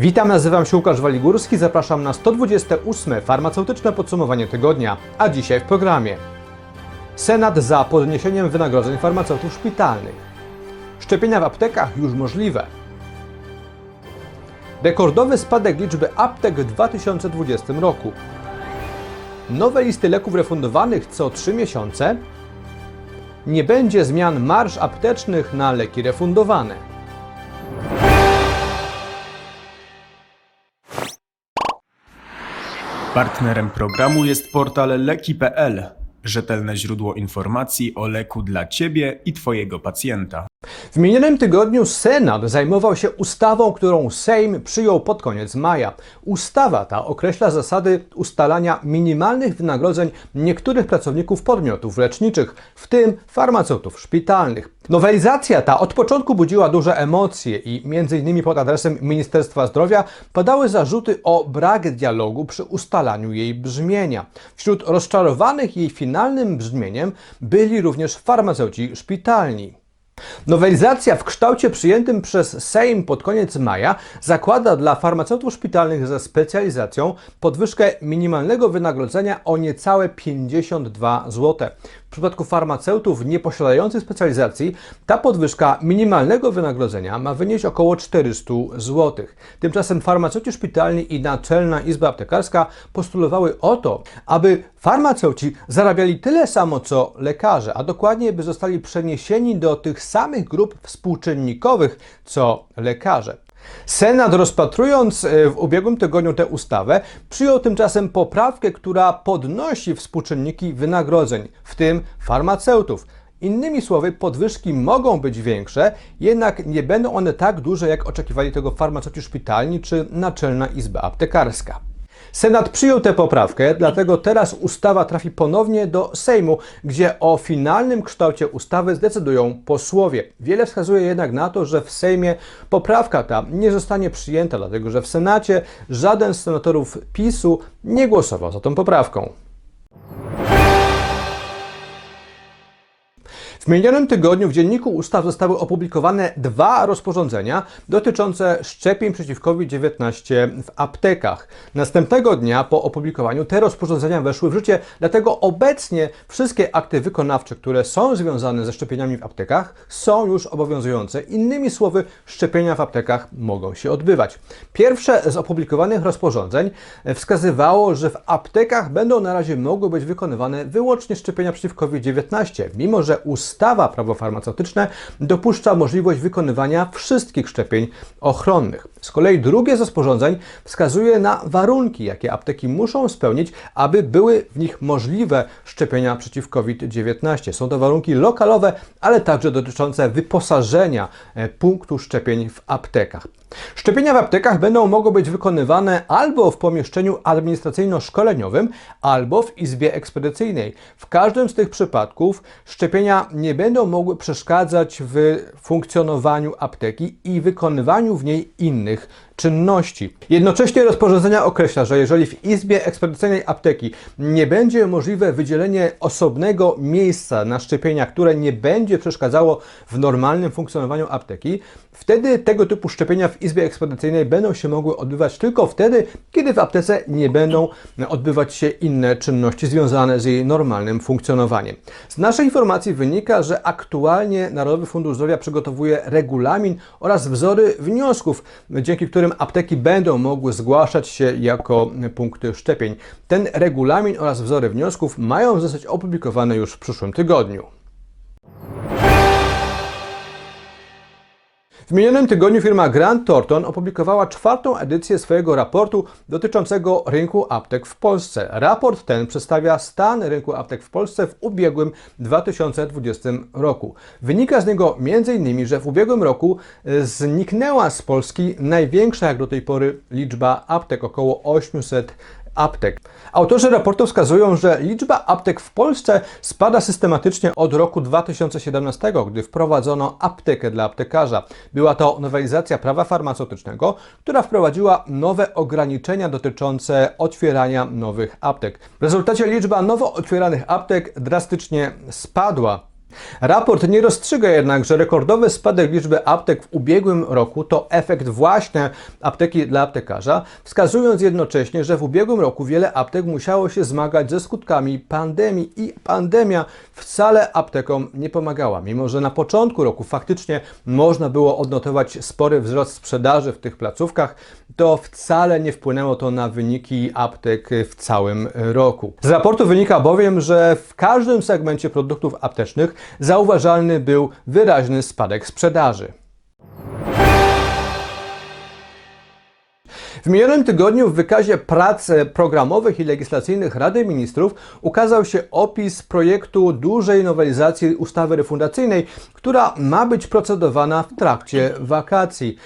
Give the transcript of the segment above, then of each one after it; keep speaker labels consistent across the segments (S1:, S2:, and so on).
S1: Witam, nazywam się Łukasz Waligórski, zapraszam na 128. farmaceutyczne podsumowanie tygodnia, a dzisiaj w programie. Senat za podniesieniem wynagrodzeń farmaceutów szpitalnych. Szczepienia w aptekach już możliwe. Rekordowy spadek liczby aptek w 2020 roku. Nowe listy leków refundowanych co 3 miesiące. Nie będzie zmian marsz aptecznych na leki refundowane.
S2: Partnerem programu jest portal leki.pl, rzetelne źródło informacji o leku dla Ciebie i Twojego pacjenta.
S1: W minionym tygodniu Senat zajmował się ustawą, którą Sejm przyjął pod koniec maja. Ustawa ta określa zasady ustalania minimalnych wynagrodzeń niektórych pracowników podmiotów leczniczych, w tym farmaceutów szpitalnych. Nowelizacja ta od początku budziła duże emocje i m.in. pod adresem Ministerstwa Zdrowia padały zarzuty o brak dialogu przy ustalaniu jej brzmienia. Wśród rozczarowanych jej finalnym brzmieniem byli również farmaceuci szpitalni. Nowelizacja w kształcie przyjętym przez Sejm pod koniec maja zakłada dla farmaceutów szpitalnych ze specjalizacją podwyżkę minimalnego wynagrodzenia o niecałe 52 zł. W przypadku farmaceutów nieposiadających specjalizacji ta podwyżka minimalnego wynagrodzenia ma wynieść około 400 zł. Tymczasem farmaceuci szpitalni i Naczelna Izba Aptekarska postulowały o to, aby farmaceuci zarabiali tyle samo co lekarze, a dokładnie by zostali przeniesieni do tych samych grup współczynnikowych co lekarze. Senat rozpatrując e, w ubiegłym tygodniu tę ustawę, przyjął tymczasem poprawkę, która podnosi współczynniki wynagrodzeń, w tym farmaceutów. Innymi słowy, podwyżki mogą być większe, jednak nie będą one tak duże, jak oczekiwali tego farmaceuci szpitalni czy Naczelna Izba Aptekarska. Senat przyjął tę poprawkę, dlatego teraz ustawa trafi ponownie do Sejmu, gdzie o finalnym kształcie ustawy zdecydują posłowie. Wiele wskazuje jednak na to, że w Sejmie poprawka ta nie zostanie przyjęta, dlatego że w Senacie żaden z senatorów PiSu nie głosował za tą poprawką. W minionym tygodniu w Dzienniku Ustaw zostały opublikowane dwa rozporządzenia dotyczące szczepień przeciw COVID-19 w aptekach. Następnego dnia po opublikowaniu te rozporządzenia weszły w życie, dlatego obecnie wszystkie akty wykonawcze, które są związane ze szczepieniami w aptekach, są już obowiązujące. Innymi słowy, szczepienia w aptekach mogą się odbywać. Pierwsze z opublikowanych rozporządzeń wskazywało, że w aptekach będą na razie mogły być wykonywane wyłącznie szczepienia przeciw COVID-19, mimo że ustawa ustawa prawo farmaceutyczne dopuszcza możliwość wykonywania wszystkich szczepień ochronnych. Z kolei drugie z rozporządzeń wskazuje na warunki, jakie apteki muszą spełnić, aby były w nich możliwe szczepienia przeciw COVID-19. Są to warunki lokalowe, ale także dotyczące wyposażenia e, punktu szczepień w aptekach. Szczepienia w aptekach będą mogły być wykonywane albo w pomieszczeniu administracyjno-szkoleniowym, albo w izbie ekspedycyjnej. W każdym z tych przypadków szczepienia nie będą mogły przeszkadzać w funkcjonowaniu apteki i wykonywaniu w niej innych czynności. Jednocześnie rozporządzenia określa, że jeżeli w izbie ekspedycyjnej apteki nie będzie możliwe wydzielenie osobnego miejsca na szczepienia, które nie będzie przeszkadzało w normalnym funkcjonowaniu apteki, wtedy tego typu szczepienia w izbie ekspedycyjnej będą się mogły odbywać tylko wtedy, kiedy w aptece nie będą odbywać się inne czynności związane z jej normalnym funkcjonowaniem. Z naszej informacji wynika, że aktualnie Narodowy Fundusz Zdrowia przygotowuje regulamin oraz wzory wniosków, dzięki którym apteki będą mogły zgłaszać się jako punkty szczepień. Ten regulamin oraz wzory wniosków mają zostać opublikowane już w przyszłym tygodniu. W minionym tygodniu firma Grant Thornton opublikowała czwartą edycję swojego raportu dotyczącego rynku aptek w Polsce. Raport ten przedstawia stan rynku aptek w Polsce w ubiegłym 2020 roku. Wynika z niego m.in., że w ubiegłym roku e, zniknęła z Polski największa jak do tej pory liczba aptek, około 800 aptek. Autorzy raportu wskazują, że liczba aptek w Polsce spada systematycznie od roku 2017, gdy wprowadzono aptekę dla aptekarza. Była to nowelizacja prawa farmaceutycznego, która wprowadziła nowe ograniczenia dotyczące otwierania nowych aptek. W rezultacie liczba nowo otwieranych aptek drastycznie spadła. Raport nie rozstrzyga jednak, że rekordowy spadek liczby aptek w ubiegłym roku to efekt właśnie apteki dla aptekarza, wskazując jednocześnie, że w ubiegłym roku wiele aptek musiało się zmagać ze skutkami pandemii i pandemia wcale aptekom nie pomagała. Mimo, że na początku roku faktycznie można było odnotować spory wzrost sprzedaży w tych placówkach, to wcale nie wpłynęło to na wyniki aptek w całym roku. Z raportu wynika bowiem, że w każdym segmencie produktów aptecznych zauważalny był wyraźny spadek sprzedaży. W minionym tygodniu w wykazie prac programowych i legislacyjnych Rady Ministrów ukazał się opis projektu dużej nowelizacji ustawy refundacyjnej, która ma być procedowana w trakcie wakacji.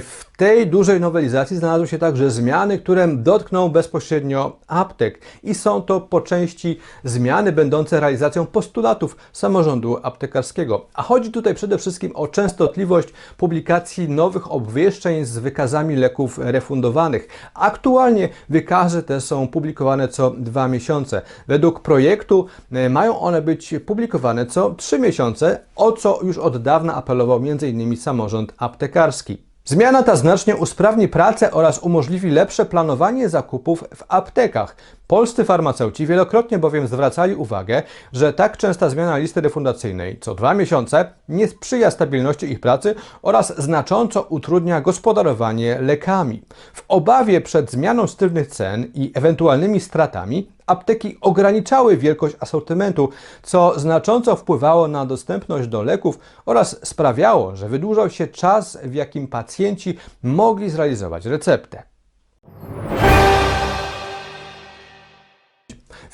S1: W tej dużej nowelizacji znalazły się także zmiany, które dotkną bezpośrednio aptek i są to po części zmiany będące realizacją postulatów samorządu aptekarskiego. A chodzi tutaj przede wszystkim o częstotliwość publikacji nowych obwieszczeń z wykazami leków refundowanych. Aktualnie wykazy te są publikowane co dwa miesiące. Według projektu e, mają one być publikowane co trzy miesiące, o co już od dawna apelował m.in. samorząd aptekarski. Zmiana ta znacznie usprawni pracę oraz umożliwi lepsze planowanie zakupów w aptekach. Polscy farmaceuci wielokrotnie bowiem zwracali uwagę, że tak częsta zmiana listy refundacyjnej co dwa miesiące nie sprzyja stabilności ich pracy oraz znacząco utrudnia gospodarowanie lekami. W obawie przed zmianą sztywnych cen i ewentualnymi stratami apteki ograniczały wielkość asortymentu, co znacząco wpływało na dostępność do leków oraz sprawiało, że wydłużał się czas, w jakim pacjenci mogli zrealizować receptę.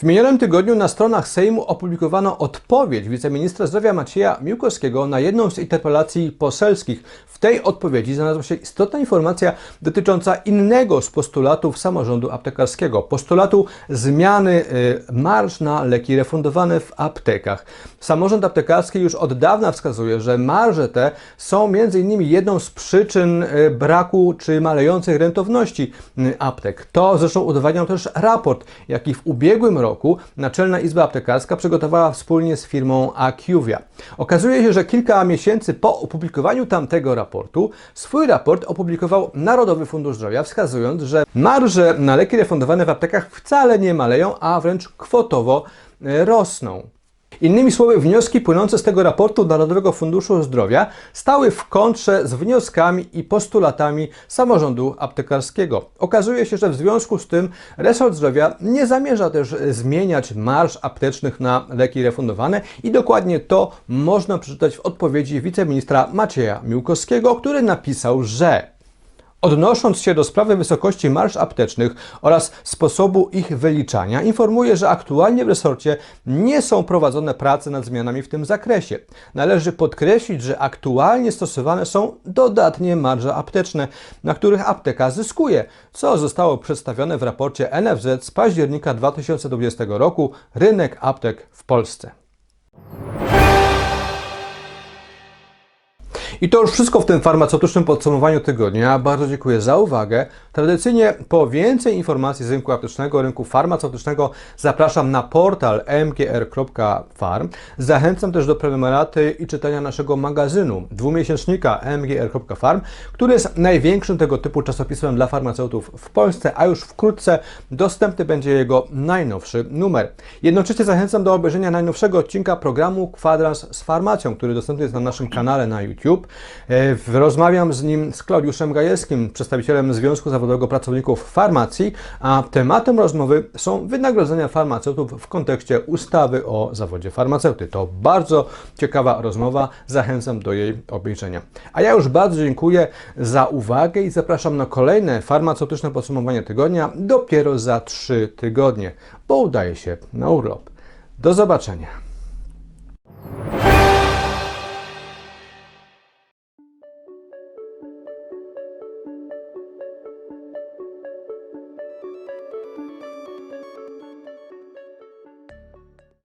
S1: W minionym tygodniu na stronach Sejmu opublikowano odpowiedź wiceministra zdrowia Macieja Miłkowskiego na jedną z interpelacji poselskich. W tej odpowiedzi znalazła się istotna informacja dotycząca innego z postulatów samorządu aptekarskiego postulatu zmiany y, marsz na leki refundowane w aptekach. Samorząd aptekarski już od dawna wskazuje, że marże te są m.in. jedną z przyczyn y, braku czy malejącej rentowności y, aptek. To zresztą udowadniał też raport, jaki w ubiegłym roku roku Naczelna Izba Aptekarska przygotowała wspólnie z firmą Acuvia. Okazuje się, że kilka miesięcy po opublikowaniu tamtego raportu swój raport opublikował Narodowy Fundusz Zdrowia, wskazując, że marże na leki refundowane w aptekach wcale nie maleją, a wręcz kwotowo e, rosną. Innymi słowy, wnioski płynące z tego raportu Narodowego Funduszu Zdrowia stały w kontrze z wnioskami i postulatami samorządu aptekarskiego. Okazuje się, że w związku z tym resort zdrowia nie zamierza też zmieniać marsz aptecznych na leki refundowane i dokładnie to można przeczytać w odpowiedzi wiceministra Macieja Miłkowskiego, który napisał, że Odnosząc się do sprawy wysokości marsz aptecznych oraz sposobu ich wyliczania, informuję, że aktualnie w resorcie nie są prowadzone prace nad zmianami w tym zakresie. Należy podkreślić, że aktualnie stosowane są dodatnie marże apteczne, na których apteka zyskuje, co zostało przedstawione w raporcie NFZ z października 2020 roku Rynek aptek w Polsce. I to już wszystko w tym farmaceutycznym podsumowaniu tygodnia. Bardzo dziękuję za uwagę. Tradycyjnie po więcej informacji z rynku aptecznego, rynku farmaceutycznego zapraszam na portal mgr.farm. Zachęcam też do prenumeraty i czytania naszego magazynu, dwumiesięcznika mgr.farm, który jest największym tego typu czasopismem dla farmaceutów w Polsce, a już wkrótce dostępny będzie jego najnowszy numer. Jednocześnie zachęcam do obejrzenia najnowszego odcinka programu Kwadrans z farmacją, który dostępny jest na naszym kanale na YouTube. E, rozmawiam z nim, z Klaudiuszem Gajewskim, przedstawicielem Związku Zawodowego Pracowników Farmacji, a tematem rozmowy są wynagrodzenia farmaceutów w kontekście ustawy o zawodzie farmaceuty. To bardzo ciekawa rozmowa, zachęcam do jej obejrzenia. A ja już bardzo dziękuję za uwagę i zapraszam na kolejne farmaceutyczne podsumowanie tygodnia dopiero za trzy tygodnie, bo udaje się na urlop. Do zobaczenia.